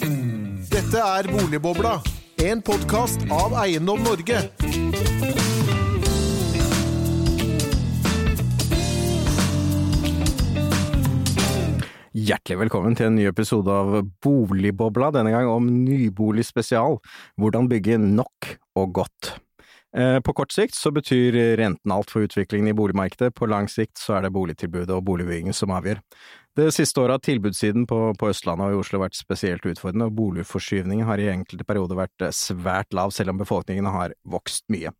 Dette er Boligbobla, en podkast av Eiendom Norge. Hjertelig velkommen til en ny episode av Boligbobla, denne gang om nybolig spesial. Hvordan bygge nok og godt. Eh, På kort sikt så betyr renten alt for utviklingen i boligmarkedet, på lang sikt så er det boligtilbudet og boligbyggingen som avgjør. Det siste året har tilbudssiden på, på Østlandet og i Oslo vært spesielt utfordrende, og boligforskyvningen har i enkelte perioder vært eh, svært lav, selv om befolkningen har vokst mye.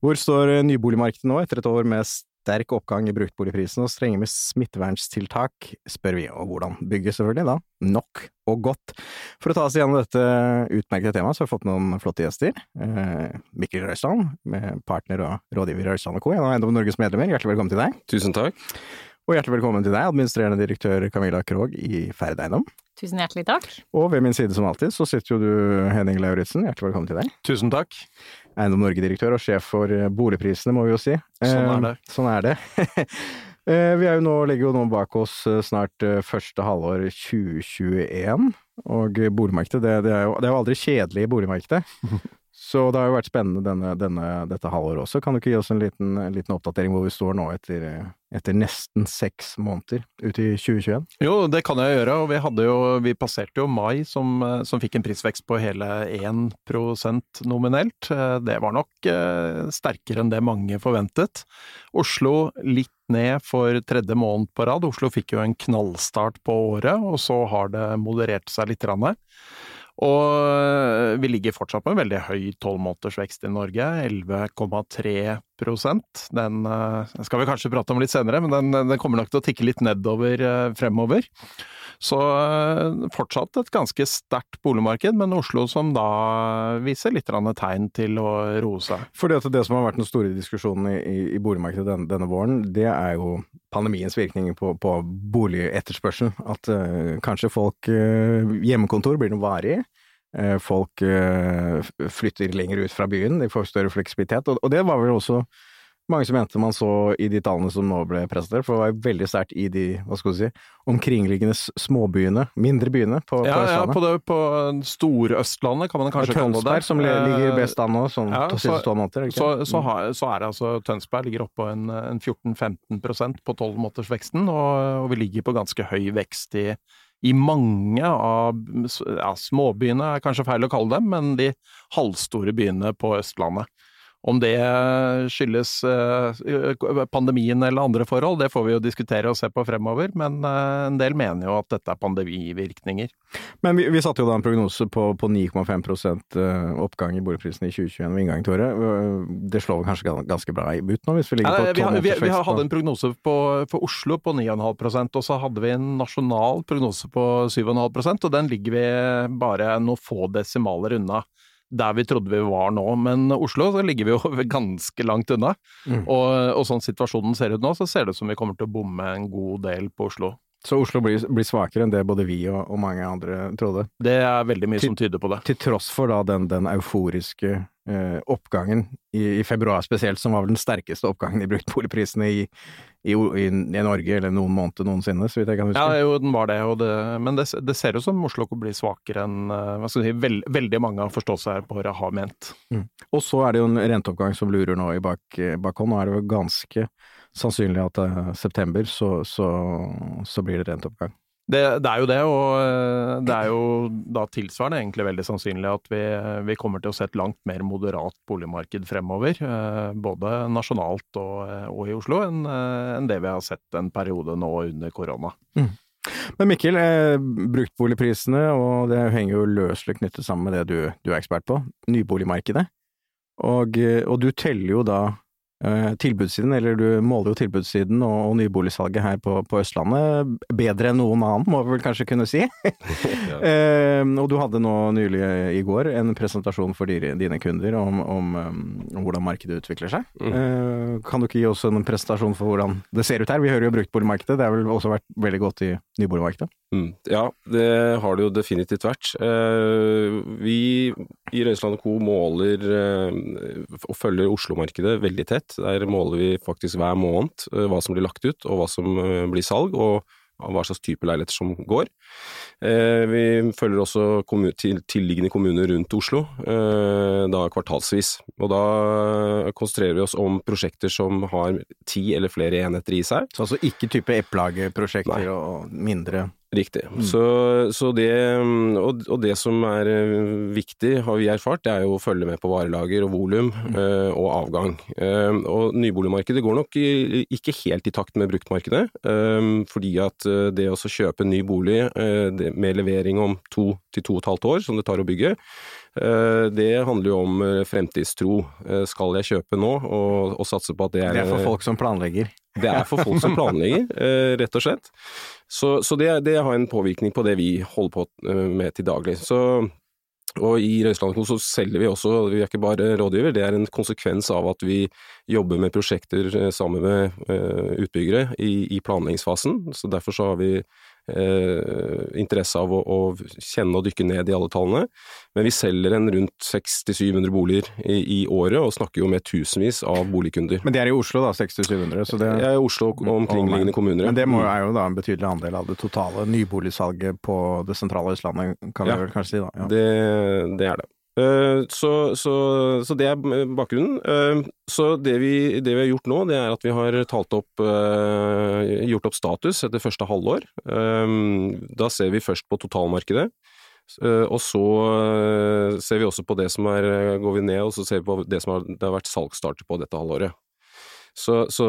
Hvor står nyboligmarkedet nå, etter et år med sterk oppgang i bruktboligprisen og strenge med smittevernstiltak, spør vi, og hvordan bygge selvfølgelig, da, nok og godt. For å ta oss igjennom dette utmerkede temaet, så har vi fått noen flotte gjester. Eh, Mikkel Røisland, med partner og rådgiver i Røisland Co., en av Eiendom Norges medlemmer, hjertelig velkommen til deg. Tusen takk. Og hjertelig velkommen til deg, administrerende direktør Camilla Krogh i Ferd Eiendom. Tusen hjertelig takk. Og ved min side som alltid så sitter jo du, Henning Lauritzen, hjertelig velkommen til deg. Tusen takk. Eiendom Norge-direktør og sjef for eh, boligprisene, må vi jo si. Sånn er det. Eh, Sånn er det. Eh, vi er jo nå, legger jo nå bak oss snart første halvår 2021, og boligmarkedet, det, det, er jo, det er jo aldri kjedelig i boligmarkedet. Så det har jo vært spennende denne, denne, dette halvåret også. Kan du ikke gi oss en liten, en liten oppdatering hvor vi står nå etter, etter nesten seks måneder ut i 2021? Jo, det kan jeg gjøre, og vi, jo, vi passerte jo mai som, eh, som fikk en prisvekst på hele 1 nominelt. Eh, Det var nok eh, sterkere enn det mange forventet. Oslo litt ned for tredje måned på rad. Oslo fikk jo en knallstart på året, og så har det moderert seg litt. grann. Og eh, vi ligger fortsatt på en veldig høy tolvmånedersvekst i Norge, 11,3% Den eh, skal vi kanskje prate om litt senere, men den, den kommer nok til å tikke litt nedover eh, fremover. Så eh, fortsatt et ganske sterkt boligmarked, men Oslo som da viser litt tegn til å roe seg. At det som har vært den store diskusjonen i, i, boligmarkedet denne, denne våren, det er jo pandemiens virkninger på, på boligetterspørselen. At uh, kanskje folk uh, Hjemmekontor blir noe varig. Uh, folk flytter lenger ut fra byen, de får større fleksibilitet. Og, og det var vel også mange som mente man så i de tallene som nå ble presentert, for det var veldig sterkt i de hva skal du si, omkringliggende småbyene, mindre byene på, på Ja, ja, på, det, på Storøstlandet kan man kanskje kalle det. Tønsberg, som ligger Eh, best an nå, sånn ja, så- siste tolv måneder. Så, så, har, så er det altså Tønsberg ligger oppå på en, en 14-15% på tolvmånedersveksten, og, og vi ligger på ganske høy vekst i, i mange av ja, småbyene, er kanskje feil å kalle dem, men de halvstore byene på Østlandet. Om det skyldes eh, pandemien eller andre forhold, det får vi jo diskutere og se på fremover, men eh, en del mener jo at dette er pandemivirkninger. Men vi, vi satte jo da en prognose på, på 9,5 eh, oppgang i boligprisene i 2021 ved inngangen til året. Det slår vel kanskje ganske bra ut nå, hvis vi ligger på vi, har- vi, vi vi, hadde en prognose på, for Oslo på 9,5% og så hadde vi en nasjonal prognose på 7,5% og den ligger vi bare noen få desimaler unna der vi trodde vi var nå. Men Oslo så ligger vi jo ganske langt unna. Mm. Og, og sånn situasjonen ser ut nå, så ser det ut som vi kommer til å bomme en god del på Oslo. Så Oslo blir, blir svakere enn det både vi og, og mange andre trodde. Det er veldig mye Til- som tyder på det. Til tross for da den, den euforiske eh, oppgangen i, i februar spesielt, som var vel den sterkeste oppgangen i bruktboligprisene i, i, i, i Norge, eller noen måneder noensinne, så vidt jeg kan huske. Ja, jo, den var det, og det men det, det ser ut som Oslo blir svakere enn eh, hva skal jeg si, veld, veldig mange av forståelsesparet har ment. Og så er det jo en renteoppgang som lurer nå i bak, bakhånd. Nå er det jo ganske sannsynlig at uh, september så, så, så blir det renteoppgang. Det, det er jo det, og eh, det er jo da tilsvarende egentlig veldig sannsynlig at vi, vi kommer til å se et langt mer moderat boligmarked fremover, eh, både nasjonalt og, eh, og i Oslo, enn en det vi har sett en periode nå under korona. Men Mikkel, eh, bruktboligprisene, og det henger jo løselig knyttet sammen med det du, du er ekspert på, nyboligmarkedet. Og, eh, og du teller jo da eh, tilbudssiden, eller du måler jo tilbudssiden og, og nyboligsalget her på, på Østlandet bedre enn noen annen, må vi vel kanskje kunne si. eh, og du hadde nå nylig eh, i går en presentasjon for dine, dine kunder om, om, om hvordan markedet utvikler seg. Eh, kan du ikke gi oss en presentasjon for hvordan det ser ut her? Vi hører jo bruktboligmarkedet, det har vel også vært veldig godt i nyboligmarkedet? Mm, ja, det har det jo definitivt vært. Eh, vi i Røiseland Co. måler eh, og følger Oslo-markedet veldig tett. Der måler vi faktisk hver måned eh, hva som blir lagt ut og hva som blir salg, og hva slags type leiligheter som går. Eh, vi følger også tilliggende kommuner rundt Oslo, eh, da kvartalsvis. Og da konsentrerer vi oss om prosjekter som har ti eller flere enheter i seg. Så altså ikke type eplageprosjekter og mindre Riktig. Mm. Så, så, det, og, og, det som er eh, viktig, har vi erfart, det er jo å følge med på varelager og volum mm. uh, og avgang. Uh, og nyboligmarkedet går nok i, ikke helt i takt med bruktmarkedet, uh, fordi at det å kjøpe en ny bolig med levering om to til to og et halvt år, som det tar å bygge, det handler jo om fremtidstro. Skal jeg kjøpe nå og, og satse på at det er Det er for folk som planlegger? Det er for folk som planlegger, rett og slett. Så, så det, det, har en påvirkning på det vi holder på eh, med til daglig. Så, og i Røiseland så selger vi også, vi er ikke bare rådgiver, det er en konsekvens av at vi jobber med prosjekter eh, sammen med utbyggere i, i planleggingsfasen. Så derfor så har vi eh, interesse av å, å, kjenne og dykke ned i alle tallene. Men vi selger en rundt 600-700 boliger i, i, året, og snakker jo med tusenvis av boligkunder. Men det er i Oslo da, 600-700? Så det... Ja, i Oslo og omkringliggende kommuner. Men det må, er jo da en betydelig andel av det totale nyboligsalget på det sentrale Østlandet, kan vi ja, vel kanskje si da? Ja. Det, det er det. Eh, så, så, så, det er bakgrunnen. Eh, så det vi, det vi, har gjort nå, det er at vi har opp, eh, gjort opp status etter første halvår. Da ser vi først på totalmarkedet. Og så ser vi også på det som er Går vi ned, og så ser vi på det som har, det har vært salgsstarter på dette halvåret. Så, så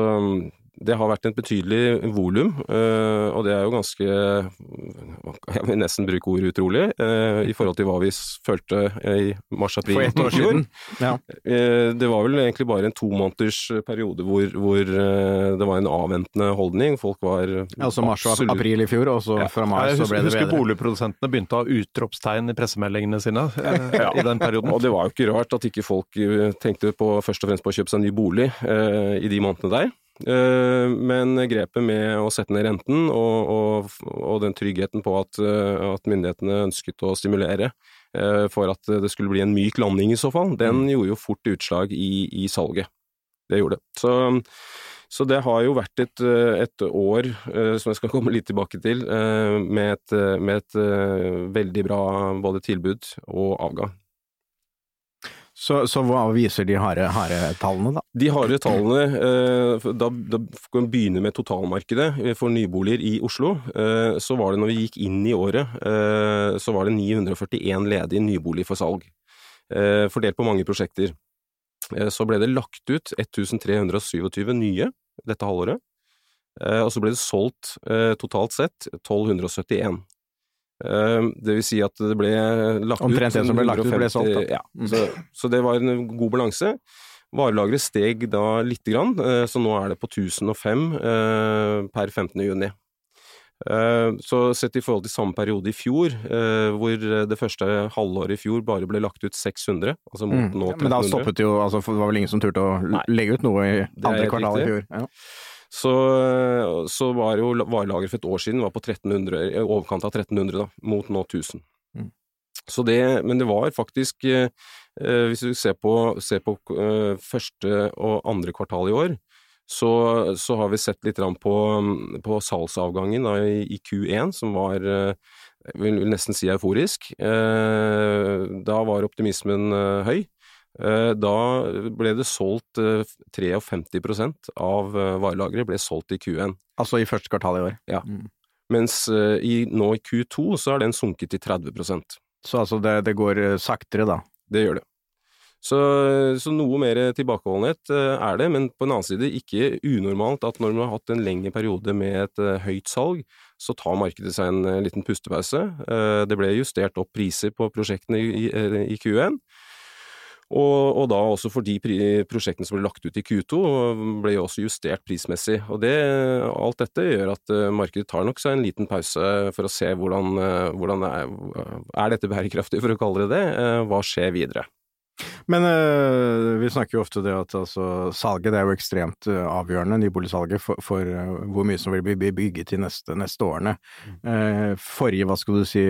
det har vært et betydelig volum, eh, og det er jo ganske Jeg vil nesten bruke ordet utrolig, eh, i forhold til hva vi følte i mars-april For ett år siden. Ja. Eh, det var vel egentlig bare en to måneders periode hvor, hvor det var en avventende holdning. Folk var ja, Altså mars og april i fjor, og så ja. fra mai så ble det bedre. Jeg husker boligprodusentene begynte å ha utropstegn i pressemeldingene sine ja. i den perioden. Og det var jo ikke rart at ikke folk tenkte på, først og fremst på å kjøpe seg en ny bolig i de månedene der. Eh, men grepet med å sette ned renten og, og, og den tryggheten på at, eh, at, myndighetene ønsket å stimulere eh, for at det skulle bli en myk landing i så fall, den mm. gjorde jo fort utslag i, i salget. Det gjorde det. Så, så, det har jo vært et, et, år, som jeg skal komme litt tilbake til, med et, med et veldig bra både tilbud og avgang. Så, så, hva viser de harde, tallene, da? De harde tallene, eh, da, da kan vi begynne med totalmarkedet for nyboliger i Oslo. Eh, så var det når vi gikk inn i året, eh, så var det 941 ledige nyboliger for salg. Fordelt på mange prosjekter. Så ble det lagt ut 1327 nye dette halvåret. Og så ble det solgt totalt sett 1271. Ehm, det vil si at det ble lagt Omtrent ut Omtrent det som ble lagt ut, ble solgt, da. Ja, mm. så, så, det var en god balanse. Varelageret steg da lite grann, eh, så nå er det på 1005 eh, per 15. juni. Ehm, så sett i forhold til samme periode i fjor, eh, hvor det første halvåret i fjor bare ble lagt ut 600, altså mot mm. nå 1300 Men da stoppet jo, altså det var vel ingen som turte å legge ut noe i andre kvartal i fjor? Ja. Så, så var jo varelageret for et år siden var på 1300, i overkant av 1300, da, mot nå 1000. Mm. Så det, men det var faktisk, eh, eh, hvis du ser på, ser på eh, første og andre kvartal i år, så, så har vi sett litt på, på salgsavgangen da, i, i, Q1, som var jeg vil nesten si euforisk. Eh, da var optimismen eh, høy. Eh, da ble det solgt 53 eh, av eh, varelageret ble solgt i Q1. Altså i første kvartal i år? Ja. Mm. Mens i, nå i Q2 så har den sunket til 30% Så altså det, det går saktere, da? Det gjør det. Så, så, noe mer tilbakeholdenhet er det, men på en annen side ikke unormalt at når man har hatt en lengre periode med et høyt salg, så tar markedet seg en liten pustepause. Det ble justert opp priser på prosjektene i, i Q1. Og, og, da også for de prosjektene som ble lagt ut i Q2, ble jo også justert prismessig. Og det, alt dette gjør at eh, markedet tar nok seg en liten pause for å se hvordan, eh, hvordan er, er dette bærekraftig, for å kalle det det. Eh, hva skjer videre? Men øh, vi snakker jo ofte det at altså, salget det er jo ekstremt øh, avgjørende, nyboligsalget, for, for øh, hvor mye som vil bli bygget de neste, neste årene. Eh, forrige, hva skal du si,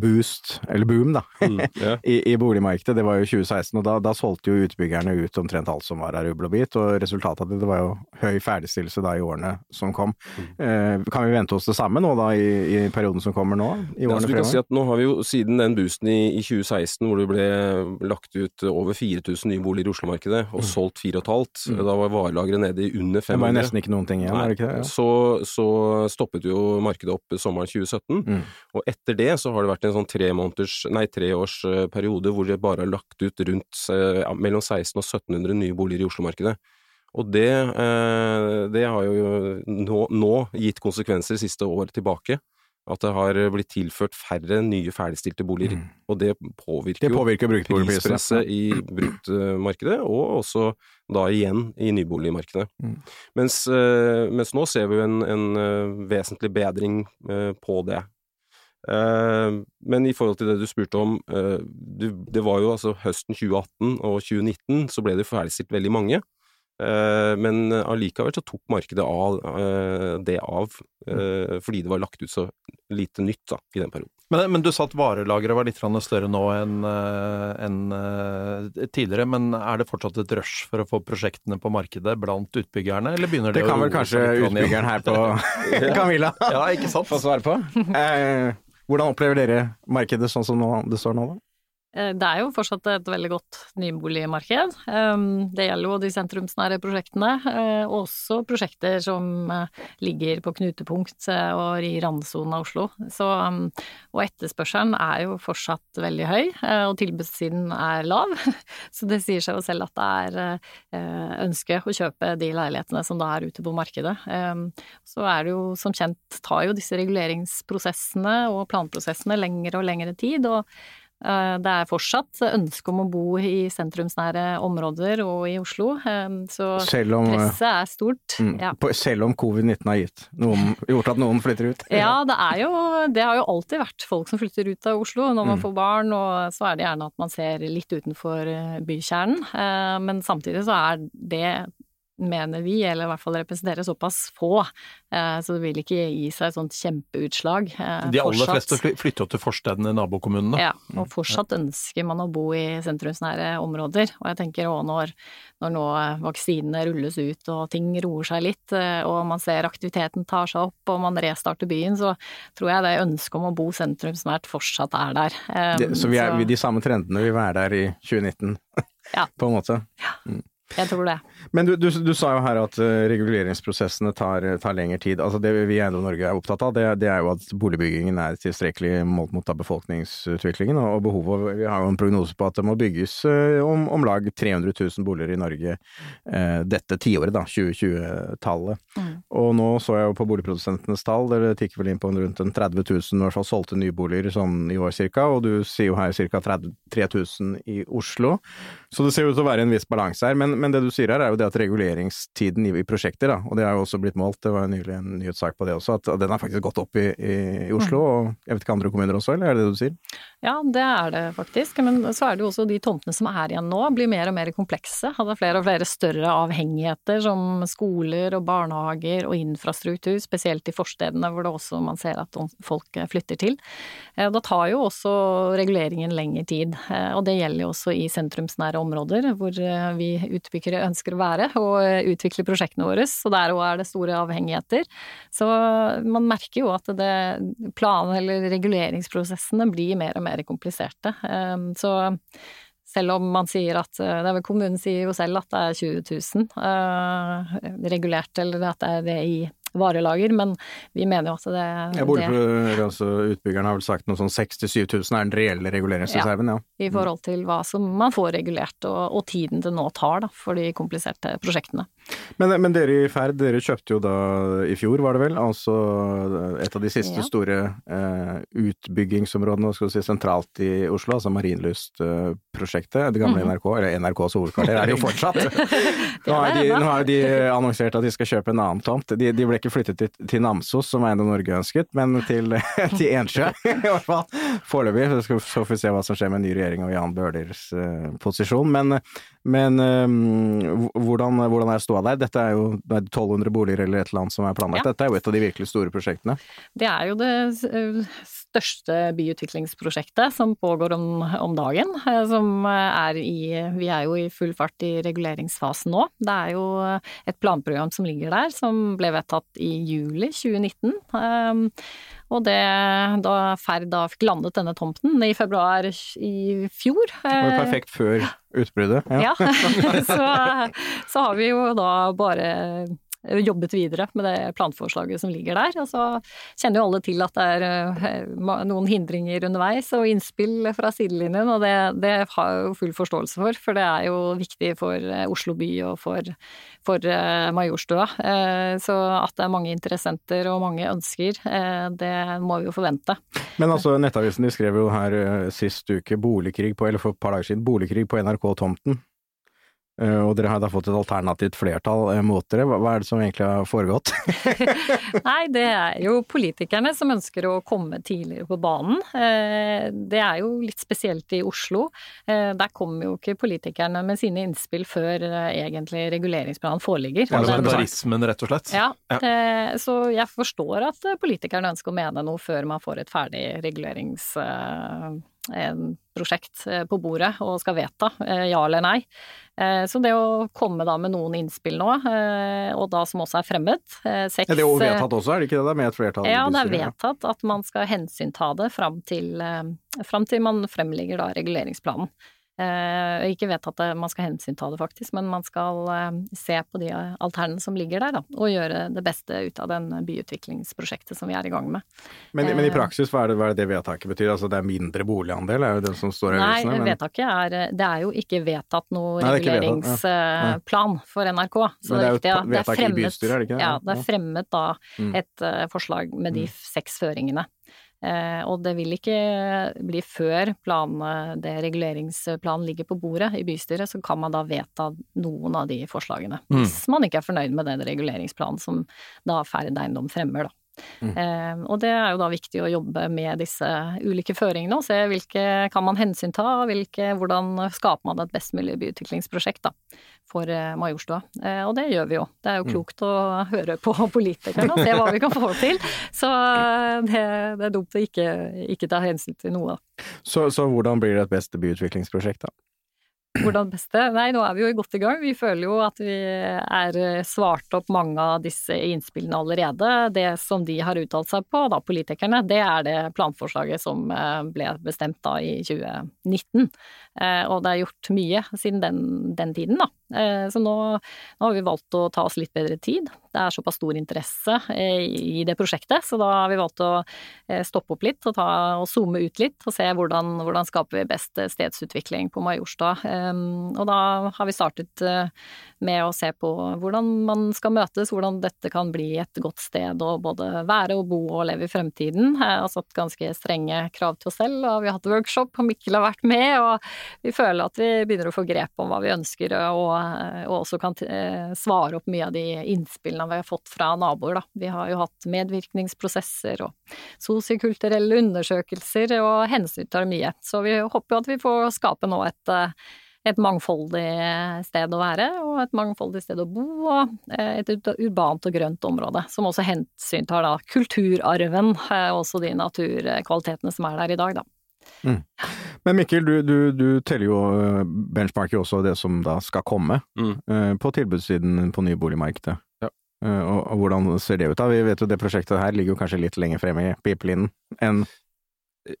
boost, eller boom, da, Mm, i, i boligmarkedet, det var jo 2016, og da, da solgte jo utbyggerne ut omtrent alt som var av rubbel og bit, og resultatet av det, det var jo høy ferdigstillelse da i årene som kom. Eh, kan vi vente oss det samme nå da i, i perioden som kommer nå? I Ja, årene du kan si at nå har vi jo siden den boosten i, i 2016 hvor det ble lagt ut over 4000 nye boliger i Oslo-markedet og solgt 4500, da var varelageret nede i under Det var nesten ikke noen ting igjen, var det ikke det? Ja. Så, så stoppet jo markedet opp sommeren 2017, Mm. og etter det så har det vært en sånn tre måneders, nei treårsperiode eh, periode hvor det bare har lagt ut rundt eh, ja, mellom 1600 og 1700 nye boliger i Oslo-markedet. Og det, eh, det har jo nå, nå gitt konsekvenser siste år tilbake. At det har blitt tilført færre nye ferdigstilte boliger. Mm. Og det påvirker, Det påvirker prispresset i bruktmarkedet, og også da igjen i nyboligmarkedet. Mm. Mens, eh, mens nå ser vi jo en, en eh, vesentlig bedring eh, på det. Eh, men i forhold til det du spurte om, eh, det var jo altså høsten 2018 og 2019 så ble det ferdigstilt veldig mange. Eh, men allikevel så tok markedet av, eh, det av, eh, fordi det var lagt ut så lite nytt da, i den perioden. Men, men du sa at varelageret var litt større nå enn en tidligere, men er det fortsatt et rush for å få prosjektene på markedet blant utbyggerne, eller begynner det, Det kan å vel roe kanskje utbyggeren her på Camilla Ja, få svare på. Eh, hvordan opplever dere markedet sånn som nå, det står nå, da? Eh, Det er jo fortsatt et veldig godt nyboligmarked. Um, Det gjelder jo de sentrumsnære prosjektene, eh, og også prosjekter som eh, ligger på knutepunkt eh, og i randsonen av Oslo. Så, og etterspørselen er jo fortsatt veldig høy, eh, og tilbudssiden er lav. Så det sier seg jo selv at det er eh, ønske å kjøpe de leilighetene som da er ute på markedet. Så er det jo som kjent tar jo disse reguleringsprosessene og planprosessene lengre og lengre tid. og Eh, Det er fortsatt ønske om å bo i sentrumsnære områder og i Oslo, eh, så om, presset er stort. mm, Ja. på, selv om covid-19 har gitt noen, gjort at noen flytter ut? Ja, det er jo Det har jo alltid vært folk som flytter ut av Oslo når man Mm. får barn, og så er det gjerne at man ser litt utenfor eh, bykjernen. Eh, Men samtidig så er det mener vi, eller i hvert fall representerer såpass få, eh, så det vil ikke gi seg et sånt kjempeutslag. Eh, De aller fortsatt. fleste flytter jo til forstedene i nabokommunene. Ja, og fortsatt ønsker man å bo i sentrumsnære områder. Og jeg tenker òg når, når nå vaksinene rulles ut og ting roer seg litt, eh, og man ser aktiviteten tar seg opp og man restarter byen, så tror jeg det ønsket om å bo sentrumsnært fortsatt er der. Eh, Det, så vi er, så de samme trendene vil være der i 2019, Ja. på en måte. Jeg tror det. Men du, du, du sa jo her at eh, reguleringsprosessene tar, tar lengre tid. Altså Det vi i Eiendom Norge er opptatt av, det, det er jo at boligbyggingen er tilstrekkelig målt mot av befolkningsutviklingen og behovet. Vi har jo en prognose på at det må bygges eh, om, om lag 300 000 boliger i Norge eh, dette tiåret, da, 2020-tallet. Mm. Og nå så jeg jo på boligprodusentenes tall, det tikker vel inn på rundt en 30 000 i hvert fall solgte nyboliger sånn i år cirka, og du sier jo her ca. 33 000 i Oslo. Så det ser ut til å være en viss balanse her, men, men det du sier her er jo det at reguleringstiden i, i prosjekter, da, og det er jo også blitt målt, det var nylig en nyhetssak på det også, at den har faktisk gått opp i, i, i Oslo, og jeg vet ikke andre kommuner også, eller er det det du sier? Ja, det er det faktisk. Men så er det jo også de tomtene som er igjen nå, blir mer og mer komplekse. Hadde flere og flere større avhengigheter som skoler og barnehager og infrastruktur, spesielt i forstedene hvor det også man ser at folk flytter til. Eh, Da tar jo også reguleringen lengre tid, eh, og det gjelder jo også i sentrumsnære områder hvor eh, vi utbyggere ønsker å være og utvikle prosjektene våre. Så der òg er det store avhengigheter. Så man merker jo at det plan- eller reguleringsprosessene blir mer og mer kompliserte. Um, Så selv om man sier at eh, det er vel Kommunen sier jo selv at det er 20 000 eh, regulert, eller at det er det i varelager, men vi mener jo at det, Ja, det altså, utbyggeren har vel sagt noe sånn 67 000 er den reelle reguleringsreserven, ja. i forhold til hva som man får regulert, og, og tiden det nå tar da, for de kompliserte prosjektene. Men, men, dere i Ferd, dere kjøpte jo da i fjor, var det vel, altså et av de siste ja. store eh, utbyggingsområdene skal si, sentralt i Oslo, altså Marienlyst-prosjektet. Det gamle -hmm. NRK, eller NRKs hovedkvarter er det jo fortsatt. nå, har de, nå har de annonsert at de skal kjøpe en annen tomt. De, de ble ikke flyttet til, til Namsos, som Eiendom Norge ønsket, men til, til Ensjø, i hvert fall. Foreløpig. Så får vi se hva som skjer med en ny regjering og Jan Bøhlers eh, posisjon. Men, men eh, hvordan, hvordan er ståa der? Dette er jo 1200 boliger eller et eller annet som er planlagt. Ja. Dette er jo et av de virkelig store prosjektene. Det er jo det eh, største byutviklingsprosjektet som pågår om, om dagen. Eh, som er i Vi er jo i full fart i reguleringsfasen nå. Det er jo et planprogram som ligger der, som ble vedtatt i juli 2019. Og det, da Ferd da fikk landet denne tomten i februar i fjor Det var jo perfekt før utbruddet. Ja. ja. så, så har vi jo da bare jobbet videre med det planforslaget som ligger der. Og så kjenner jo alle til at det er eh, noen hindringer underveis og innspill fra sidelinjen, og det, det har jeg jo full forståelse for, for det er jo viktig for eh, Oslo by og for, for eh, Majorstua. Så at det er mange interessenter og mange ønsker, det må vi jo forvente. Men altså, Nettavisen de skrev jo her sist uke boligkrig på, eller for et par dager siden, boligkrig på NRK-tomten. Eh, og dere har da fått et alternativt flertall eh, mot dere. Hva er det som egentlig har foregått? Nei, det er jo politikerne som ønsker å komme tidligere på banen. Eh, det er jo litt spesielt i Oslo. Der kommer jo ikke politikerne med sine innspill før egentlig reguleringsplanen foreligger. Parlamentarismen, rett og slett? Ja, ja. Så jeg forstår at politikerne ønsker å mene noe før man får et ferdig regulerings prosjekt eh, på bordet og skal vedta eh, ja eller nei. Eh, så det å komme da med noen innspill nå, og da som også er fremmed seks, ja, Det er jo vedtatt også, er det ikke det? Med et flertall? Ja, det er vedtatt at man skal hensynta det fram til, fram til man fremlegger da reguleringsplanen. Eh, ikke vet at man skal hensynta det, faktisk, men man skal eh, se på de alternene som ligger der, da, og gjøre det beste ut av den byutviklingsprosjektet som vi er i gang med. Men, men i eh, praksis, hva er, det, hva er, det, vedtaket betyr? Altså det er mindre boligandel, er jo det som står i avisene? Nei, vedtaket er Det er jo ikke vedtatt noen reguleringsplan ja. for NRK. Så men det er jo er vedtak i bystyret, er det ikke det? Ja, det er fremmet da mm. et forslag med de mm. seks føringene. Eh, og det vil ikke bli før planen, det reguleringsplanen ligger på bordet i bystyret, så kan man da vedta noen av de forslagene. Mm. Hvis man ikke er fornøyd med den reguleringsplanen som da Ferd eiendom fremmer, da. Mm. Eh, og det er jo da viktig å jobbe med disse ulike føringene og se hvilke kan man hensynta, hvilke, hvordan skaper man et best mulig byutviklingsprosjekt da, for eh, Majorstua. Eh, og det gjør vi jo. Det er jo mm. klokt mm. å høre på politikerne og se hva vi kan få til. Så eh, det, det er dumt å ikke, ikke, ta hensyn til noe. Så, så hvordan blir det et beste byutviklingsprosjekt, da? Hvordan beste? Nei, nå er vi jo godt i gang. Vi føler jo at vi er eh, svart opp mange av disse innspillene allerede. Det som de har uttalt seg på, da politikerne, det er det planforslaget som eh, ble bestemt da i 2019. Eh, og det er gjort mye siden den, den tiden, da. Så nå, nå, har vi valgt å ta oss litt bedre tid. Det er såpass stor interesse i det prosjektet, så da har vi valgt å stoppe opp litt og, ta, og zoome ut litt og se hvordan, hvordan skaper vi best stedsutvikling på Majorstua Ehm, og da har vi startet eh, med å se på hvordan man skal møtes, hvordan dette kan bli et godt sted å både være og bo og leve i fremtiden. Jeg har satt ganske strenge krav til oss selv, og vi har hatt workshop, og Mikkel har vært med, og vi føler at vi begynner å få grep om hva vi ønsker, og, og også kan eh, svare opp mye av de innspillene vi har fått fra naboer, da. Vi har jo hatt medvirkningsprosesser og sosiokulturelle undersøkelser, og hensyntar mye. Så vi håper jo at vi får skape nå et eh, et mangfoldig sted å være, og et mangfoldig sted å bo, og eh, et urbant og grønt område, som også hensyntar da kulturarven, eh, også de naturkvalitetene som er der i dag, da. Mm. Men Mikkel, du, du, du, teller jo benchmarket benchmarker også det som da skal komme mm. på tilbudssiden på nyboligmarkedet. Ja. Og, og, hvordan ser det ut da? Vi vet jo det prosjektet her ligger jo kanskje litt lenger fremme i pipelinen enn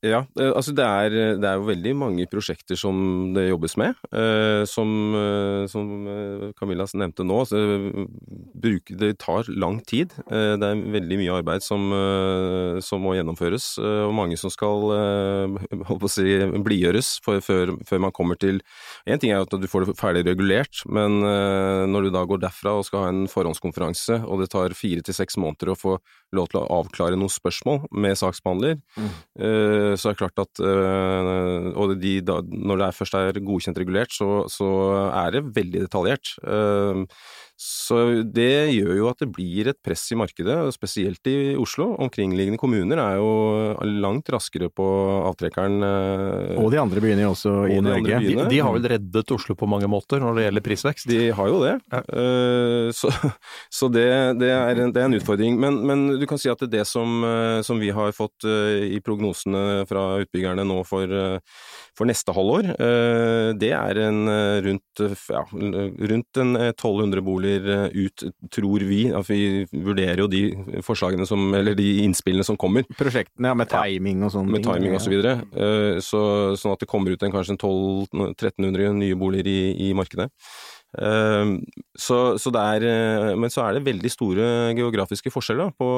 Ja, eh, altså det er, det er jo veldig mange prosjekter som det jobbes med. Eh, som, eh, som eh, Camilla nevnte nå, så bruk, det tar lang tid. Eh, det er veldig mye arbeid som, eh, som må gjennomføres, eh, og mange som skal eh, si, blidgjøres før, før man kommer til En ting er at du får det ferdig regulert, men eh, når du da går derfra og skal ha en forhåndskonferanse, og det tar fire til seks måneder å få lov til å avklare noen spørsmål med saksbehandler, eh, så er det klart at eh, Og de, når det først er godkjent regulert, så, så er det veldig detaljert. Eh, Så det gjør jo at det blir et press i markedet, spesielt i Oslo. Omkringliggende kommuner er jo langt raskere på avtrekkeren. eh, Og de andre byene også i Og i Norge. De, de har vel reddet Oslo på mange måter når det gjelder prisvekst? De har jo det, Ja. så, så det, det, er en, det er en utfordring. Men, men du kan si at det som, eh, som vi har fått eh, i prognosene fra utbyggerne nå for, eh, for neste halvår, eh, det er en eh, rundt, eh, ja, rundt en eh, 1200 boliger eh, ut, tror vi. At vi vurderer jo de forslagene som, eller de innspillene som kommer Prosjektene, ja, med timing og sånn. med timing osv. Så videre. Eh, så, sånn at det kommer ut en, kanskje en 1200-1300 nye boliger i, i markedet. Eh, så, så det er, eh, men så er det veldig store geografiske forskjeller på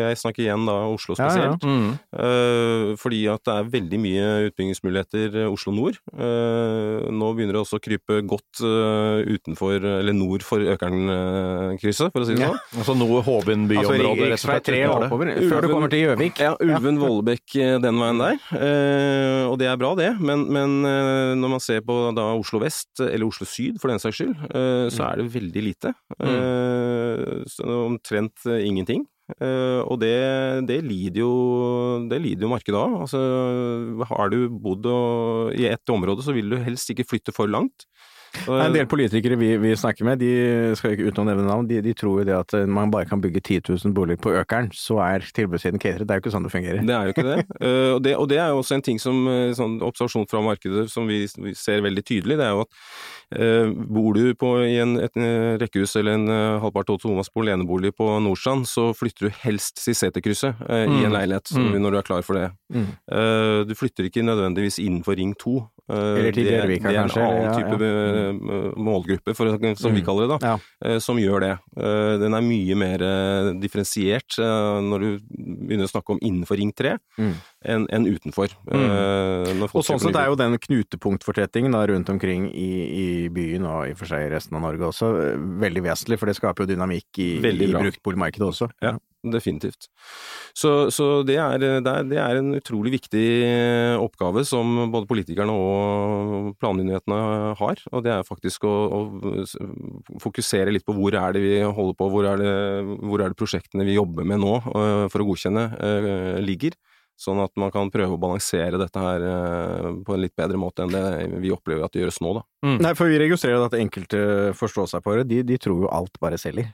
Jeg snakker igjen da Oslo Ja, ja. spesielt. Mm. Eh, fordi at det er veldig mye utbyggingsmuligheter eh, Oslo nord. Eh, nå begynner det også å krype godt utenfor, eller nord for Økernkrysset, for å si det Ja. sånn. Altså noe Hovin Altså rett og slett. 3 utenfor det. oppover, Ulven- før du kommer til Gjøvik. Ja, Ulven-Vollebekk eh, den veien der, eh, og det er bra det, men, men når man ser på da Oslo vest, eller Oslo syd for den saks skyld, eh, så er det veldig lite. Eh, så omtrent eh, ingenting. Eh, og det, det, lider jo, det lider jo markedet av. Altså, har du bodd og, i ett område, så vil du helst ikke flytte for langt. Er En del politikere vi, vi snakker med, de skal ikke uten å nevne navn, de, de tror jo det at man bare kan bygge 10 000 boliger på Økeren, så er tilbudssiden cateret. Det er jo ikke sånn det fungerer. Det er jo ikke det. Eh, og det. Og det er jo også en ting som eh, sånn observasjon fra markedet som vi, vi ser veldig tydelig. Det er jo at eh, bor du på, i en, et eh, rekkehus eller en uh, halvpart og tomannsbolig enebolig på Nordstrand, så flytter du helst til seterkrysset eh, i en Mm. leilighet Mm. når du er klar for det. Mm. Eh, du flytter ikke nødvendigvis innenfor Ring 2. Eh, Eller til det, kanskje. det er en annen ja, type eh, målgruppe, for, som vi Mm. kaller det, da, Ja. eh, som gjør det. Eh, den er mye mer eh, differensiert eh, når du begynner å snakke om innenfor Ring 3 Mm. enn en utenfor. Eh, Og sånn sett er jo den knutepunktfortettingen da, rundt omkring i, i byen, og i og for seg i resten av Norge også, veldig vesentlig, for det skaper jo dynamikk i, i bruktboligmarkedet også. Ja. Definitivt. Så, så det, er, det, er, det er en utrolig viktig eh, oppgave som både politikerne og planmyndighetene har. Og det er faktisk å, å fokusere litt på hvor er det vi holder på, hvor er det, hvor er det prosjektene vi jobber med nå eh, for å godkjenne, eh, ligger. Sånn at man kan prøve å balansere dette her eh, på en litt bedre måte enn det vi opplever at det gjøres nå, da. Nei, for vi registrerer at enkelte forståelsesapere, de, de tror jo alt bare selger.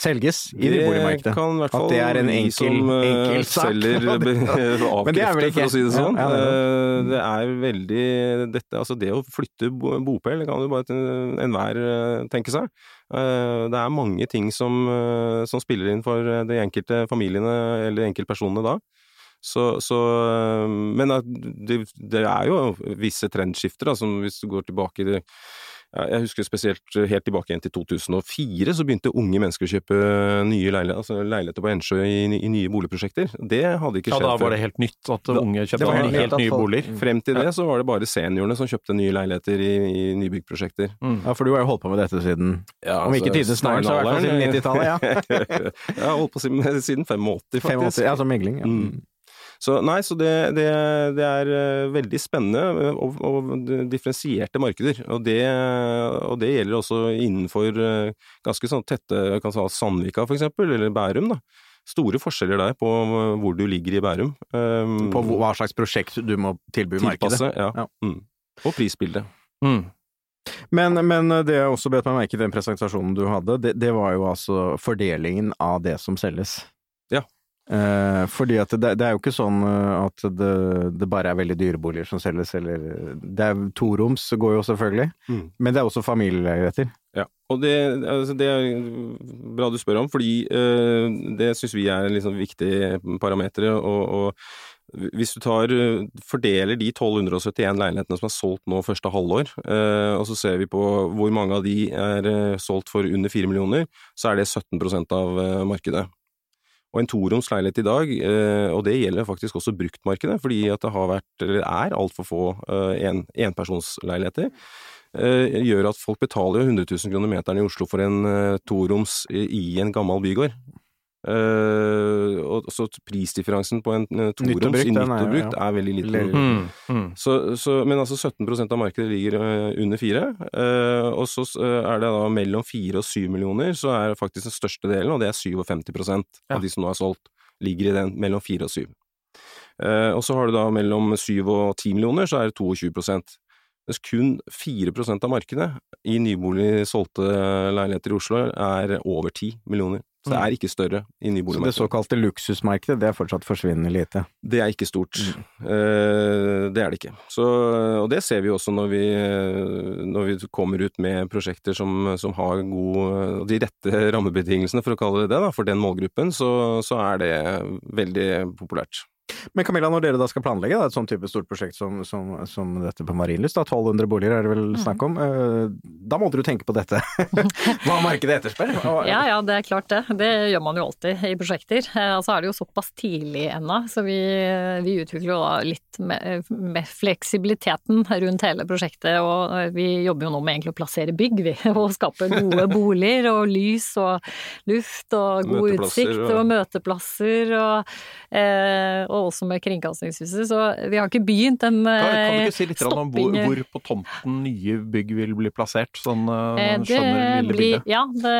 Selges i det boligmarkedet. kan i hvert At fall det er en enkel- som eh, enkel sak. selger er avkrefter, for å si det sånn. Ja, ja, det Eh, det er veldig dette, altså det å flytte bopel, kan jo bare enhver tenke seg. Eh, Det er mange ting som, som spiller inn for de enkelte familiene eller enkeltpersonene da. Så, så, eh, men det, det er jo visse trendskifter, da, som hvis du går tilbake i det Jeg husker spesielt helt tilbake igjen til 2004, så begynte unge mennesker å kjøpe nye leiligheter, altså leiligheter på Ensjø i, i nye boligprosjekter. Det hadde ikke Ja, skjedd da var det helt nytt at Da- unge kjøpte helt, helt helt nye boliger. Frem til det så var det bare seniorene som kjøpte nye leiligheter i, i nybyggprosjekter. Mm. Ja, for du har jo holdt på med dette siden Ja, Om ikke tidenes snart, så i hvert fall siden 90-tallet, ja. jeg har holdt på siden, siden 85, faktisk. 85, ja, som megling. Ja. Mm. Så nei, så det, det, det er eh, veldig spennende eh, og, og differensierte markeder. Og det, og det gjelder også innenfor eh, ganske sånn tette kan si Sandvika for eksempel, eller Bærum. da. Store forskjeller der på hvor du ligger i Bærum. Um, På hva slags prosjekt du må tilby markedet. ja. Ja. Mm. Og prisbildet. Mm. Men, men det jeg også bet meg merke i den presentasjonen du hadde, det, det var jo altså fordelingen av det som selges. Ja. Eh, fordi at det, det er jo ikke sånn eh, at det, det bare er veldig dyre boliger som selges, eller Det er toroms, går jo selvfølgelig, Mm. men det er også familieleiligheter. Ja, og det, altså det er bra du spør om, fordi eh, det syns vi er en liksom viktig parameter Og, og, Hvis du tar, eh, fordeler de 1271 leilighetene som er solgt nå første halvår, eh, og så ser vi på hvor mange av de er eh, solgt for under 4 millioner, så er det 17 av markedet. Og en toroms leilighet i dag, eh, og det gjelder faktisk også bruktmarkedet, fordi at det har vært, eller er altfor få eh, en, enpersonsleiligheter, eh, gjør at folk betaler jo 100 000 kroner meteren i Oslo for en toroms i en gammel bygård. Eh, og så prisdifferansen på en uh, toroms i nytt er og brukt ja. er veldig liten. Mm, mm. Så, så, men altså 17% av markedet ligger eh, under 4, eh, og så er det da mellom 4 og 7 millioner, så er faktisk den største delen, og det er 57 Ja. av de som nå er solgt, ligger i den mellom 4 og 7. Eh, og så har du da mellom 7 og 10 millioner, så er det 22% mens kun 4% av markedet i nybolig solgte leiligheter i Oslo er over 10 millioner. Så det er ikke større i Så det såkalte luksusmarkedet, det er fortsatt forsvinnende lite. Det er ikke stort. Mm. Eh, det er det ikke. Så, og det ser vi også når vi, når vi kommer ut med prosjekter som, som har god, de rette rammebetingelsene, for å kalle det det, da, for den målgruppen, så, så er det veldig populært. Men Camilla, når dere da skal planlegge da, et sånn type stort prosjekt som, som, som dette på Marienlyst, da, 1200 boliger er det vel snakk om, eh, da må dere jo tenke på dette. Hva markedet etterspør. Ja, ja, det er klart det. Det gjør man jo alltid i prosjekter. Eh, Altså er det jo såpass tidlig ennå, så vi, vi utvikler jo da litt med, med fleksibiliteten rundt hele prosjektet. Og eh, vi jobber jo nå med egentlig å plassere bygg, vi. Og skape gode boliger og lys og luft og god utsikt og- og møteplasser og, eh, og også med Kringkastingshuset. Så vi har ikke begynt den Kan, kan du eh, ikke si litt om hvor, hvor på tomten nye bygg vil bli plassert, sånn Eh, man skjønner det lille blir- bildet? Ja, det,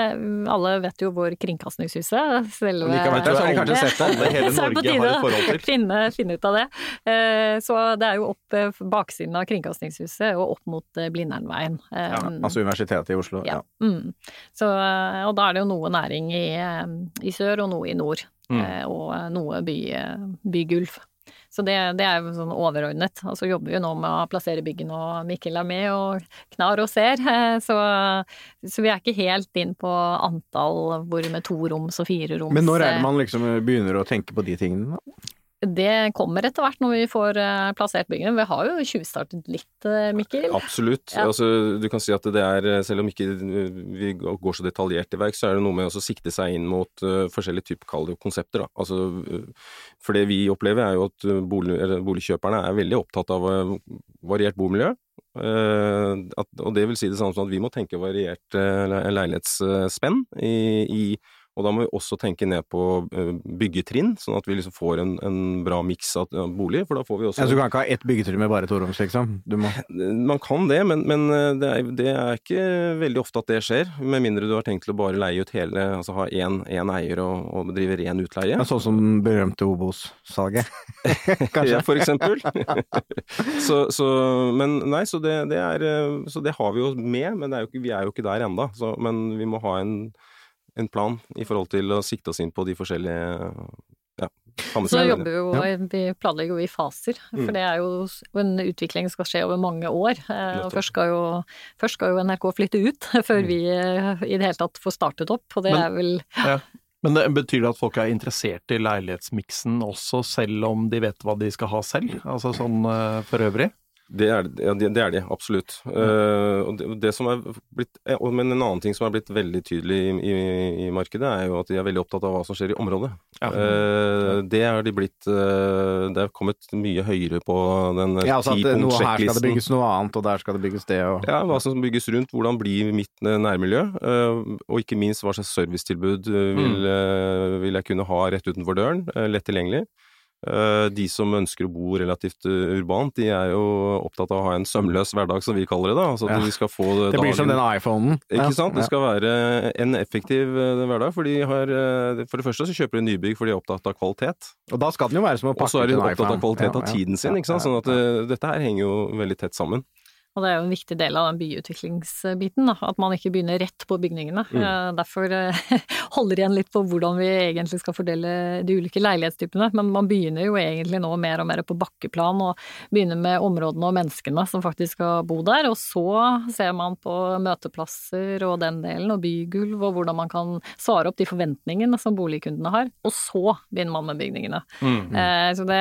alle vet jo hvor Kringkastingshuset selve Likevel, så har kanskje sett. Alle hele Norge har et forhold til. Finne, finne ut av det. Eh, Så det er jo opp eh, baksiden av Kringkastingshuset og opp mot eh, Blindernveien. Eh, Altså Universitetet i Oslo. ja. Mm. Så, eh, og da er det jo noe næring i, eh, i sør og noe i nord. Mm. eh, Og noe by, eh, bygulv. Så det, det er jo sånn overordnet. Og så jobber vi jo nå med å plassere byggene, og Mikkel er med og knar og ser. eh, Så, så vi er ikke helt inn på antall hvor med to roms og fire roms. Men når er eh, det man liksom begynner å tenke på de tingene? da? Det kommer etter hvert når vi får eh, plassert byggene. Vi har jo tjuvstartet litt, eh, Mikkel. Absolutt. Ja. Altså, du kan si at det er, selv om ikke vi går så detaljert til verk, så er det noe med å sikte seg inn mot uh, forskjellige typer konsepter. Da. Altså, for det vi opplever er jo at bolig, boligkjøperne er veldig opptatt av uh, variert bomiljø. Uh, at, og det vil si det samme som at vi må tenke variert leilighetsspenn i, i og da må vi også tenke ned på uh, byggetrinn, sånn at vi liksom får en, en bra miks av boliger. bolig. For da får vi også Altså, du kan ikke ha ett byggetrinn med bare toroms, liksom? Du må man kan det, men, men eh, det, er, det er ikke veldig ofte at det skjer. Med mindre du har tenkt til å bare leie ut hele, altså ha én eier og, og drive ren utleie. ja, Sånn som berømte Obos-salget. Kanskje? Ja, for eksempel. så, så, men nei, så det, det er eh, Så det har vi jo med, men det er jo vi er jo ikke der enda. Men vi må ha en, en plan i forhold til å sikte oss inn på de forskjellige ja, Så jobber vi jo, vi planlegger jo i faser, Mm. for det er jo en utvikling som skal skje over mange år. Eh, Og først skal, jo, først skal jo NRK flytte ut, før Mm. vi eh, i det hele tatt får startet opp. Og det Men- er vel Ja. Men det, betyr det at folk er interessert i leilighetsmiksen også, selv om de vet hva de skal ha selv? Altså sånn eh, for øvrig? Det er, ja, det, det er de, absolutt. Eh, og det, det som er blitt, eh, men en annen ting som er blitt veldig tydelig i, i, i markedet, er jo at de er veldig opptatt av hva som skjer i området. Ja. Eh, det er de blitt uh, Det er kommet mye høyere på den Ja, altså at her skal det bygges noe annet, og der skal det bygges det, og Ja, hva som bygges rundt, hvordan blir mitt nærmiljø, og ikke minst hva slags servicetilbud vil, Mm. vil jeg kunne ha rett utenfor døren, lett tilgjengelig. Eh, De som ønsker å bo relativt eh, urbant, de er jo opptatt av å ha en sømløs hverdag, som vi kaller det. da, altså at Ja. de skal få Det blir som den iPhonen. ikke sant? Det skal være en effektiv eh, hverdag. For de har For det første så kjøper de nybygg fordi de er opptatt av kvalitet. Og da skal den jo være som å Og så er de opptatt av kvalitet av tiden sin. ikke sant? Sånn at dette her henger jo veldig tett sammen. Og det er jo en viktig del av den byutviklingsbiten, da, at man ikke begynner rett på bygningene. Mm. Eh, Derfor eh, holder igjen litt på hvordan vi egentlig skal fordele de ulike leilighetstypene. Men man begynner jo egentlig nå mer og mer på bakkeplan, og begynner med områdene og menneskene som faktisk skal bo der. Og så ser man på møteplasser og den delen, og bygulv, og hvordan man kan svare opp de forventningene som boligkundene har. Og så begynner man med bygningene. Mm. Eh, Så det,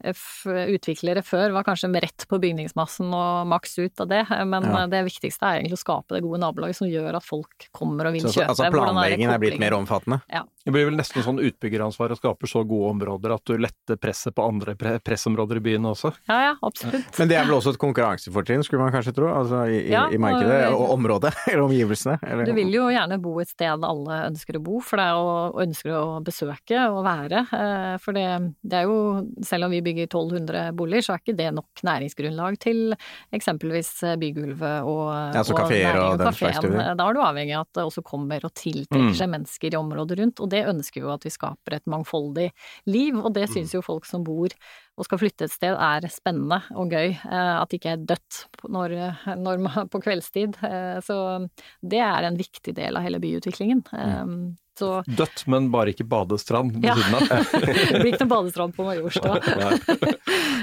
utviklere før var kanskje rett på bygningsmassen og maks ut av det, men ja. det viktigste er egentlig å skape det gode nabolaget som gjør at folk kommer og vil så, kjøpe. Altså planleggingen er, blitt mer omfattende? Ja. Det blir vel nesten sånn utbyggeransvar å skape så gode områder at du letter presset på andre pressområder i byen også? Ja, ja, absolutt. Men det er vel også et konkurransefortrinn, skulle man kanskje tro, altså i, ja, i markedet og, og området, eller omgivelsene? Eller? Du vil jo gjerne bo et sted alle ønsker å bo, for det er å, ønsker å besøke og være. Eh, for det, det er jo, selv om vi bygger 1200 boliger, så er ikke det nok næringsgrunnlag til eksempelvis bygulvet og, ja, og og, og den slags Da er du avhengig av at det også kommer og tiltrekker seg mm. mennesker i området rundt, og det ønsker jo at vi skaper et mangfoldig liv, og det syns jo folk som bor og skal flytte et sted er spennende og gøy. Eh, at det ikke er dødt når, når, på kveldstid. Eh, så det er en viktig del av hele byutviklingen. Mm. Så... Dødt, men bare ikke badestrand ved ja. siden av. det blir ikke noen badestrand på Majorstua.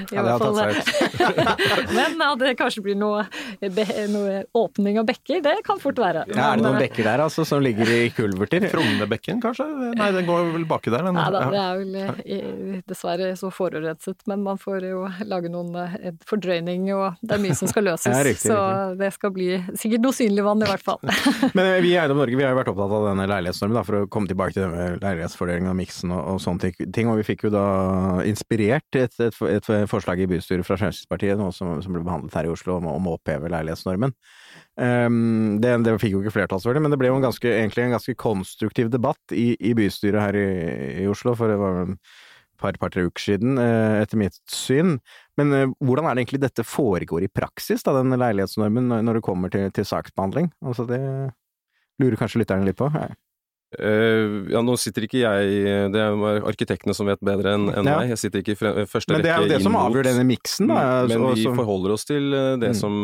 I hvert fall. men at det kanskje blir noe, noe, åpning av bekker, det kan fort være. Ja, er det noen bekker der altså, som ligger i kulverter? Frognerbekken kanskje? Nei, den går vel baki der? Nei da, det er vel eh, dessverre så forurenset, men man får jo lage noen eh, fordrøyning og det er mye som skal løses. Ja, riktig, så det skal bli sikkert noe synlig vann i hvert fall. men vi i Eiendom Norge vi har jo vært opptatt av denne leilighetsnormen for å komme tilbake til det med leilighetsfordelingen og miksen og, og, sånne ting. Og vi fikk jo da inspirert et, et, et forslag i bystyret fra Fremskrittspartiet som, som, ble behandlet her i Oslo om, om å oppheve leilighetsnormen. Um, det, det, fikk jo ikke flertall, selvfølgelig, men det ble jo en ganske, egentlig en ganske konstruktiv debatt i, i bystyret her i, i, Oslo, for det var et par, par tre uker siden, eh, etter mitt syn. Men uh, hvordan er det egentlig dette foregår i praksis, da, den leilighetsnormen, når det kommer til, til saksbehandling? Altså det lurer kanskje lytterne litt på? Ja. Uh, ja, nå sitter ikke jeg Det er arkitektene som vet bedre enn en ja. meg. Jeg sitter ikke i første rekke Men det er jo det som avgjør denne miksen, da. Men, men vi forholder oss til eh, det mm. som,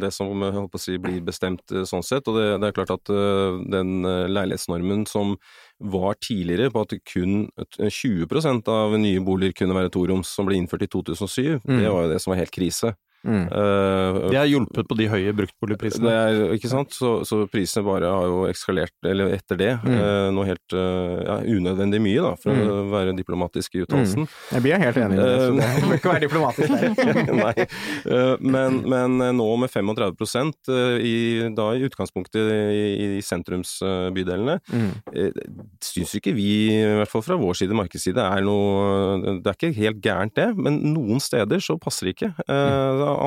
det som holdt på å si, blir bestemt sånn sett. Og det, det er klart at uh, den leilighetsnormen som var tidligere på at kun 20% av nye boliger kunne være toroms, som ble innført i 2007, mm. det var jo det som var helt krise. Mm. Uh, det har hjulpet på de høye bruktboligprisene? Det er, ikke sant, så, så, prisene bare har jo ekskalert, eller etter det, mm. uh, noe helt uh, ja, unødvendig mye, da, for mm. å være diplomatisk i uttalelsen. Mm. Jeg blir helt enig i det, så det bør ikke være diplomatisk der. Nei, men, men, nå med 35 i, da i utgangspunktet i, i sentrumsbydelene, mm. syns ikke vi, i hvert fall fra vår side, markedsside, er noe Det er ikke helt gærent det, men noen steder så passer det ikke.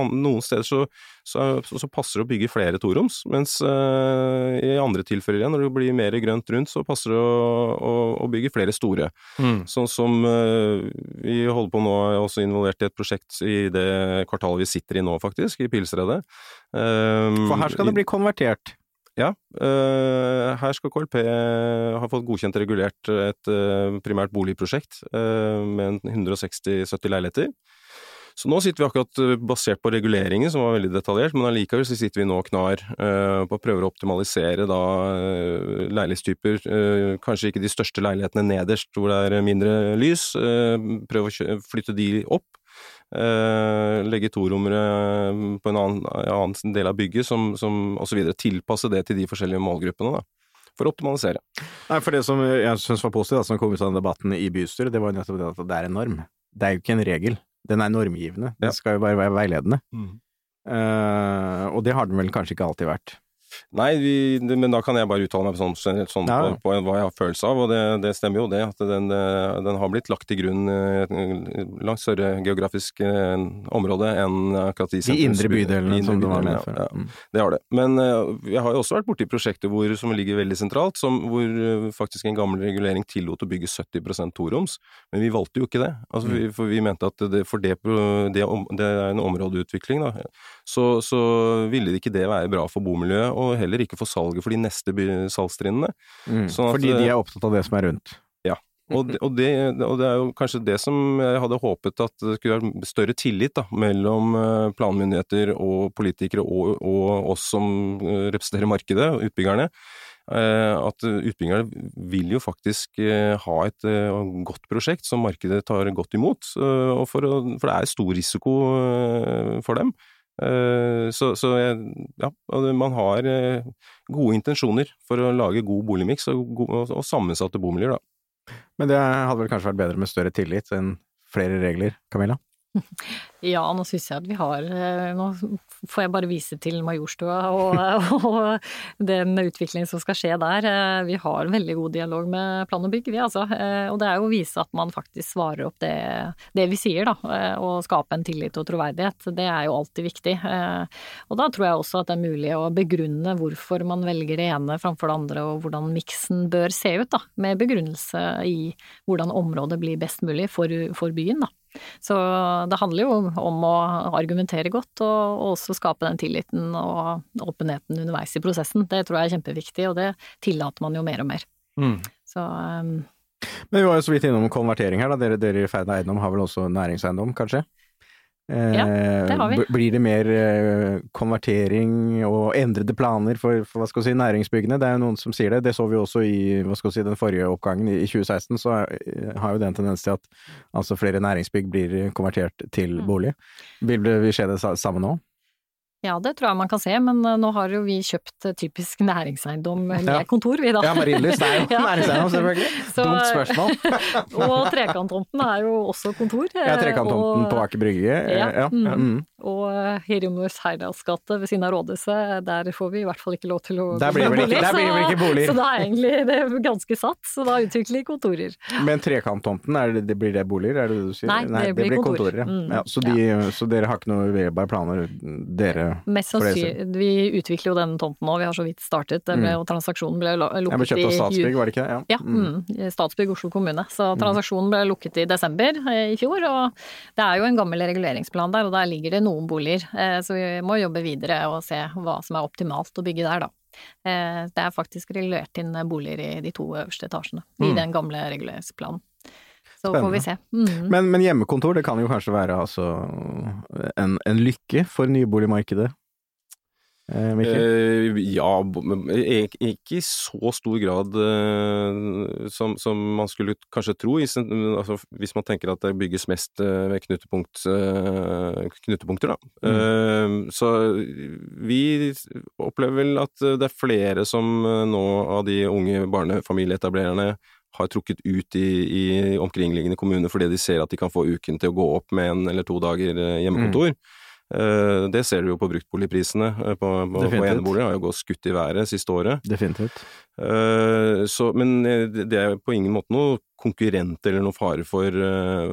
Noen steder så, så, så, passer det å bygge flere toroms, mens uh, i andre tilfeller igjen, når det blir mer grønt rundt, så passer det å, å, å bygge flere store. Mm. Sånn som uh, vi holder på nå, er også involvert i et prosjekt i det kvartalet vi sitter i nå, faktisk, i Pilsredet. Um, For her skal det bli konvertert? Ja, her skal KLP ha fått godkjent regulert et primært boligprosjekt med 160-70 leiligheter. Så nå sitter vi akkurat eh, basert på reguleringen, som var veldig detaljert, men allikevel så sitter vi nå knar uh, på å prøve å optimalisere da uh, leilighetstyper. Kanskje ikke de største leilighetene nederst hvor det er mindre lys. prøve å flytte de opp. legge torommere på en annen, annen, del av bygget, som, som osv. Tilpasse det til de forskjellige målgruppene. da for å optimalisere. Nei, for Det som jeg syns var positivt, som kom ut av den debatten i bystyret, det var nettopp det at det er en norm. Det er jo ikke en regel. Den er normgivende. Den skal jo bare være veiledende. Mm. Uh, og det har den vel kanskje ikke alltid vært. Nei, vi, det, men da kan jeg bare uttale meg sånn, sånn ja. på, på, hva jeg har følelse av, og det, det stemmer jo det. At den, eh, den, har blitt lagt til grunn i langt større geografisk eh, område enn akkurat de De indre bydelene som du var med før. Ja, ja, mm. det har det. Men eh, jeg har jo også vært borti prosjekter hvor, som ligger veldig sentralt, som, hvor faktisk en gammel regulering tillot å bygge 70% toroms, men vi valgte jo ikke det. Altså, vi, mm. for vi mente at det, for det, det, det er en områdeutvikling, da. Så, så ville ikke det være bra for bomiljøet og heller ikke for salget for de neste salgstrinnene. Mm, sånn fordi de er opptatt av det som er rundt? Ja. Og og, det, og det, er jo kanskje det som jeg hadde håpet at det skulle være større tillit da, mellom eh, planmyndigheter og politikere og, og oss som eh, representerer markedet, utbyggerne. Eh, at utbyggerne vil jo faktisk ha et godt prosjekt som markedet tar godt imot. For det er stor risiko for dem. Eh, så, så ja, man har eh, gode intensjoner for å lage god boligmiks og, og, og, sammensatte bomiljøer, da. Men det hadde vel kanskje vært bedre med større tillit enn flere regler, Camilla? Ja, nå syns jeg at vi har eh, Nå får jeg bare vise til Majorstua og, og den utviklingen som skal skje der. Eh, vi har en veldig god dialog med plan og bygg, vi altså. Eh, og det er jo å vise at man faktisk svarer opp det, det vi sier, da. Og skape en tillit og troverdighet. Det er jo alltid viktig. Og da tror jeg også at det er mulig å begrunne hvorfor man velger det ene framfor det andre, og hvordan miksen bør se ut, da. Med begrunnelse i hvordan området blir best mulig for, for byen, da. Så det handler jo om å argumentere godt, og også skape den tilliten og åpenheten underveis i prosessen. Det tror jeg er kjempeviktig, og det tillater man jo mer og mer. Mm. Så um... Men vi var jo så vidt innom konvertering her, da. Dere, dere i Ferd Eiendom har vel også næringseiendom, kanskje? Ja, det har vi. Eh, blir det mer eh, konvertering og endrede planer for, for, hva skal si, næringsbyggene? Det er jo noen som sier det. Det så vi også i hva skal si, den forrige oppgangen i 2016. Så har jo det en tendens til at altså flere næringsbygg blir konvertert til mm. bolig. Vil det skje det samme nå? Ja, det tror jeg man kan se, men eh, nå har jo vi kjøpt eh, typisk næringseiendom med ja. kontor, vi da. Ja, Marienlyst er jo ja. næringseiendom, selvfølgelig. Så, Dumt spørsmål. og Trekanttomten er jo også kontor. Ja, Trekanttomten på Aker Brygge. Ja. ja. Mm. Mm. Og eh, Heriomnors Heyerdahls gate ved siden av rådhuset, der får vi i hvert fall ikke lov til å Der blir det vel ikke bolig. Så, så da er egentlig det er ganske satt, så da utvikler vi kontorer. Men Trekanttomten, det, blir det boliger, er det det du sier? Nei, det, Nei, det blir, kontorer. kontorer mm. så, de, så, dere har ikke noe vedbare planer, dere? Mest sannsynlig. Vi utvikler jo den tomten nå, vi har så vidt startet. Ble, mm. og transaksjonen ble lukket i av Statsbygg, var det ikke? Ja. ja mm. mm. Statsbygg Oslo kommune. Så mm. transaksjonen ble lukket i desember eh, i fjor. Og det er jo en gammel reguleringsplan der, og der ligger det noen boliger. Eh, så vi må jobbe videre og se hva som er optimalt å bygge der, da. Eh, det er faktisk regulert inn boliger i de to øverste etasjene i mm. den gamle reguleringsplanen. Så får vi se. Mm. Men, men, hjemmekontor, det kan jo kanskje være altså en, en lykke for nyboligmarkedet? Eh, eh, ja, ikke i så stor grad eh, som, som, man skulle kanskje tro, altså, hvis man tenker at det bygges mest eh, ved knutepunkt, eh, knutepunkter. Da. Mm. Eh, så vi opplever vel at det er flere som nå av de unge barnefamilieetablererne har trukket ut i, i omkringliggende kommuner fordi de ser at de kan få uken til å gå opp med en eller to dager hjemmekontor. Mm. Uh, det ser du jo på bruktboligprisene eh, på, på, på eneboliger, har jo gått skutt i været siste året. Definitivt. Uh, så, men det er på ingen måte noe konkurrent eller noe fare for,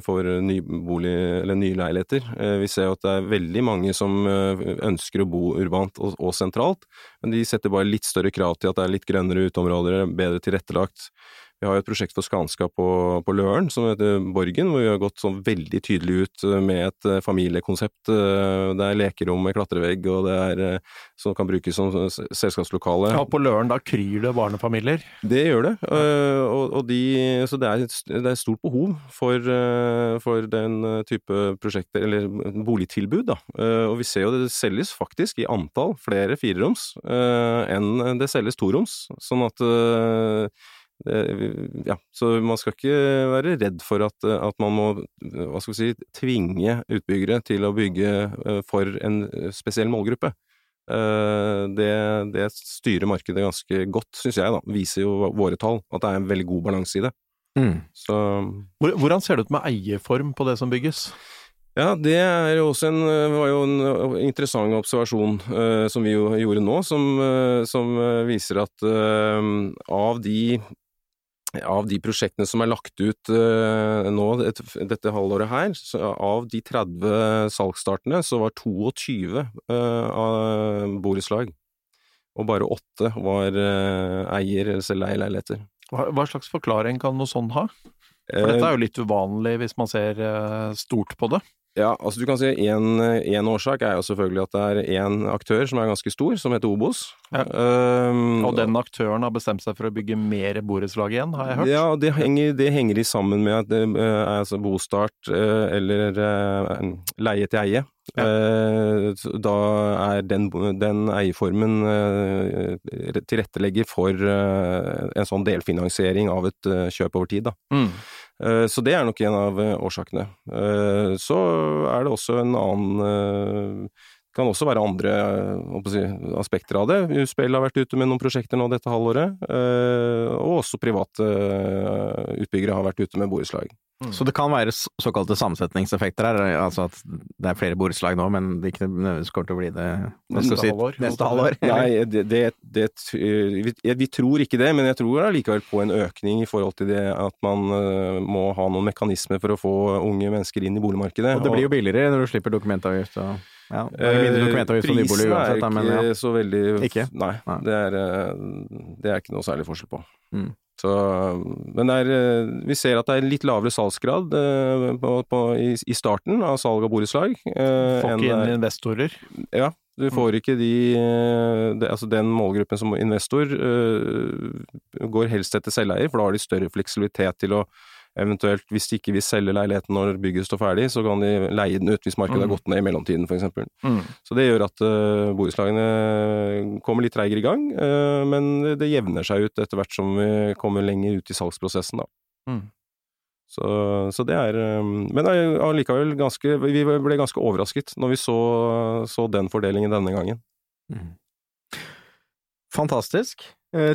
for nybolig eller nye leiligheter. Vi ser jo at det er veldig mange som ønsker å bo urbant og, og sentralt, men de setter bare litt større krav til at det er litt grønnere uteområder, bedre tilrettelagt. Vi har jo et prosjekt for Skanska på, på Løren som heter Borgen, hvor vi har gått sånn veldig tydelig ut eh, med et eh, familiekonsept. Eh, det er lekerom med klatrevegg, og det er som kan brukes som selskapslokale. Ja, på Løren da kryr det barnefamilier? Det gjør det. Og, og de, så det er, det er stort behov for, for, den type prosjekter, eller boligtilbud, da. Og vi ser jo det selges faktisk i antall flere fireroms enn det selges toroms. Sånn at ja, så man skal ikke være redd for at, at, man må hva skal vi si, tvinge utbyggere til å bygge eh, for en spesiell målgruppe. Eh, det, det styrer markedet ganske godt, syns jeg, da. Viser jo våre tall at det er en veldig god balanse i det. Mm. Så Hvordan ser det ut med eierform på det som bygges? Ja, det er jo også en, var jo en interessant observasjon uh, som vi jo gjorde nå, som, som viser at uh, av de av de prosjektene som er lagt ut uh, nå et, dette halvåret her, av de 30 salgsstartene, så var 22 uh, av borettslag. Og bare åtte var uh, eier- eller selvleieleiligheter. Hva, hva slags forklaring kan noe sånn ha? For dette er jo litt uvanlig hvis man ser stort på det. Ja, altså du kan si en årsak er jo selvfølgelig at det er én aktør som er ganske stor, som heter Obos. Ja. Um, og den aktøren har bestemt seg for å bygge mer borettslag igjen, har jeg hørt? Ja, det henger, det henger i sammen med at det er altså bostart uh, eller uh, leie til eie. Ja. Da er den, den eierformen tilrettelegger for en sånn delfinansiering av et kjøp over tid, da. Mm. Eh, så det er nok en av eh, årsakene. Eh, så er det også en annen Det kan også være andre jeg si, aspekter av det. USBL har vært ute med noen prosjekter nå dette halvåret. eh, Og også private eh, utbyggere har vært ute med borettslag. Så det kan være såkalte sammensetningseffekter her, altså at det er flere borettslag nå, men det ikke nødvendigvis kommer til å bli det Neste si- halvår. Neste halvår. Nei, det, det, det, vi, tror ikke det, men jeg tror allikevel på en økning i forhold til det at man eh, må ha noen mekanismer for å få unge mennesker inn i boligmarkedet. Og det blir jo billigere når du slipper dokumentavgift og ja, er nybolig Prisen uansett, er men ikke ja. så veldig Ikke? Nei. Det, er, eh, det er ikke noe særlig forskjell på. Mm. Så, men det er, eh, vi ser at det er litt lavere salgsgrad eh, på, på, i, i starten av salg av borettslag. eh, Får ikke inn er- investorer. Ja, du får ikke de, de, Altså den målgruppen som investor uh, går helst etter selveier, for da har de større fleksibilitet til å eventuelt, hvis de ikke vil selge leiligheten når bygget står ferdig, så kan de leie den ut hvis markedet har Mm. gått ned i mellomtiden, f.eks. Mm. Så det gjør at uh, borettslagene kommer litt treigere i gang, uh, men det jevner seg ut etter hvert som vi kommer lenger ut i salgsprosessen, da. Mm. Så, så det er eh, Men allikevel ganske Vi ble ganske overrasket når vi så, så den fordelingen denne gangen. Mhm. Fantastisk.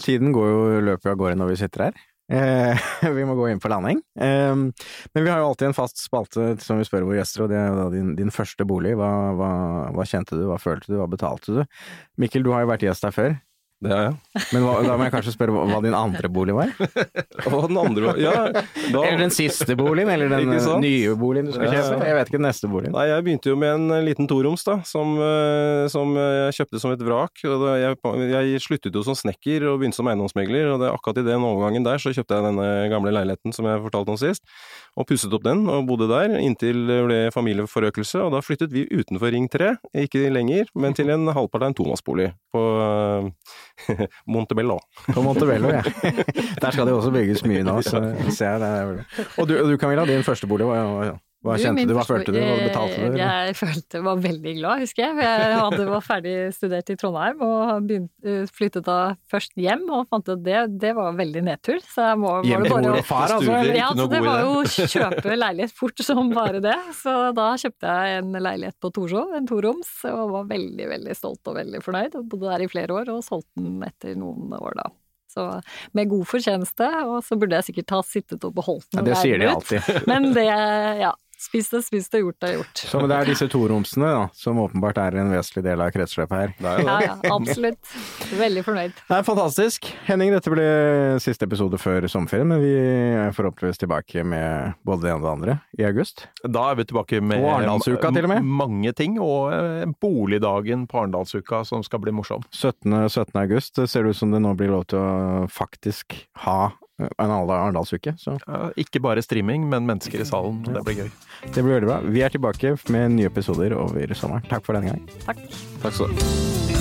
Tiden går jo løpet av gårde når vi sitter her. Eh, vi må gå inn på landing. Eh, men vi har jo alltid en fast spalte som vi spør våre gjester, og det er da din, din første bolig. Hva, hva, hva kjente du, hva følte du, hva betalte du? Mikkel, du har jo vært gjest her før, Det har jeg. men hva, da må jeg kanskje spørre hva, hva din andre bolig var? Og den andre Ja, da Eller den siste boligen, eller den eh, nye boligen du skal Ja. kjøpe? Jeg vet ikke den neste boligen. Nei, jeg begynte jo med en eh, liten toroms, da, som, eh, som jeg kjøpte som et vrak. Jeg, jeg sluttet jo som snekker og begynte som eiendomsmegler, og det, akkurat i den overgangen der så kjøpte jeg denne gamle leiligheten som jeg fortalte om sist, og pusset opp den og bodde der inntil det ble familieforøkelse, og da flyttet vi utenfor Ring 3, ikke lenger, men til en halvpart av en tomannsbolig på Montebello. På Montebello, ja. Der skal det også bygges mye nå, så ser jeg det. Og du, du Camilla, din første bolig, hva, hva, hva Du, kjente du, hva følte du, hva betalte du? eller? Jeg følte var veldig glad, husker jeg. Jeg hadde, var ferdig studert i Trondheim og begynt, eh, flyttet da først hjem og fant ut at det, det var veldig nedtur. Så jeg må, var Hjem det bare å far, altså? Ja, så noe det var jo å kjøpe leilighet fort som bare det. Så da kjøpte jeg en leilighet på Torshov, en toroms, og var veldig, veldig stolt og veldig fornøyd. Jeg bodde der i flere år, og solgte den etter noen år da. Så med god fortjeneste, og så burde jeg sikkert ha sittet og beholdt Ja, det sier de alltid. Men det, ja. Spist er spist og gjort er gjort. Så det er disse toromsene da, som åpenbart er en vesentlig del av kretsløpet her. Det er jo Ja, det. ja, absolutt. Veldig fornøyd. Det er fantastisk. Henning, dette ble siste episode før sommerferien, men vi er forhåpentligvis tilbake med både det ene og det andre i august. Da er vi tilbake med Og til og med. mange ting, og eh, boligdagen på Arendalsuka som skal bli morsom. 17. 17. august ser det ut som det nå blir lov til å faktisk ha en Arendalsuke, så Ja, Ikke bare streaming, men mennesker i salen. Det blir gøy. det blir veldig bra. Vi er tilbake med nye episoder over sommeren. Takk for denne gang. Takk. Takk skal du ha.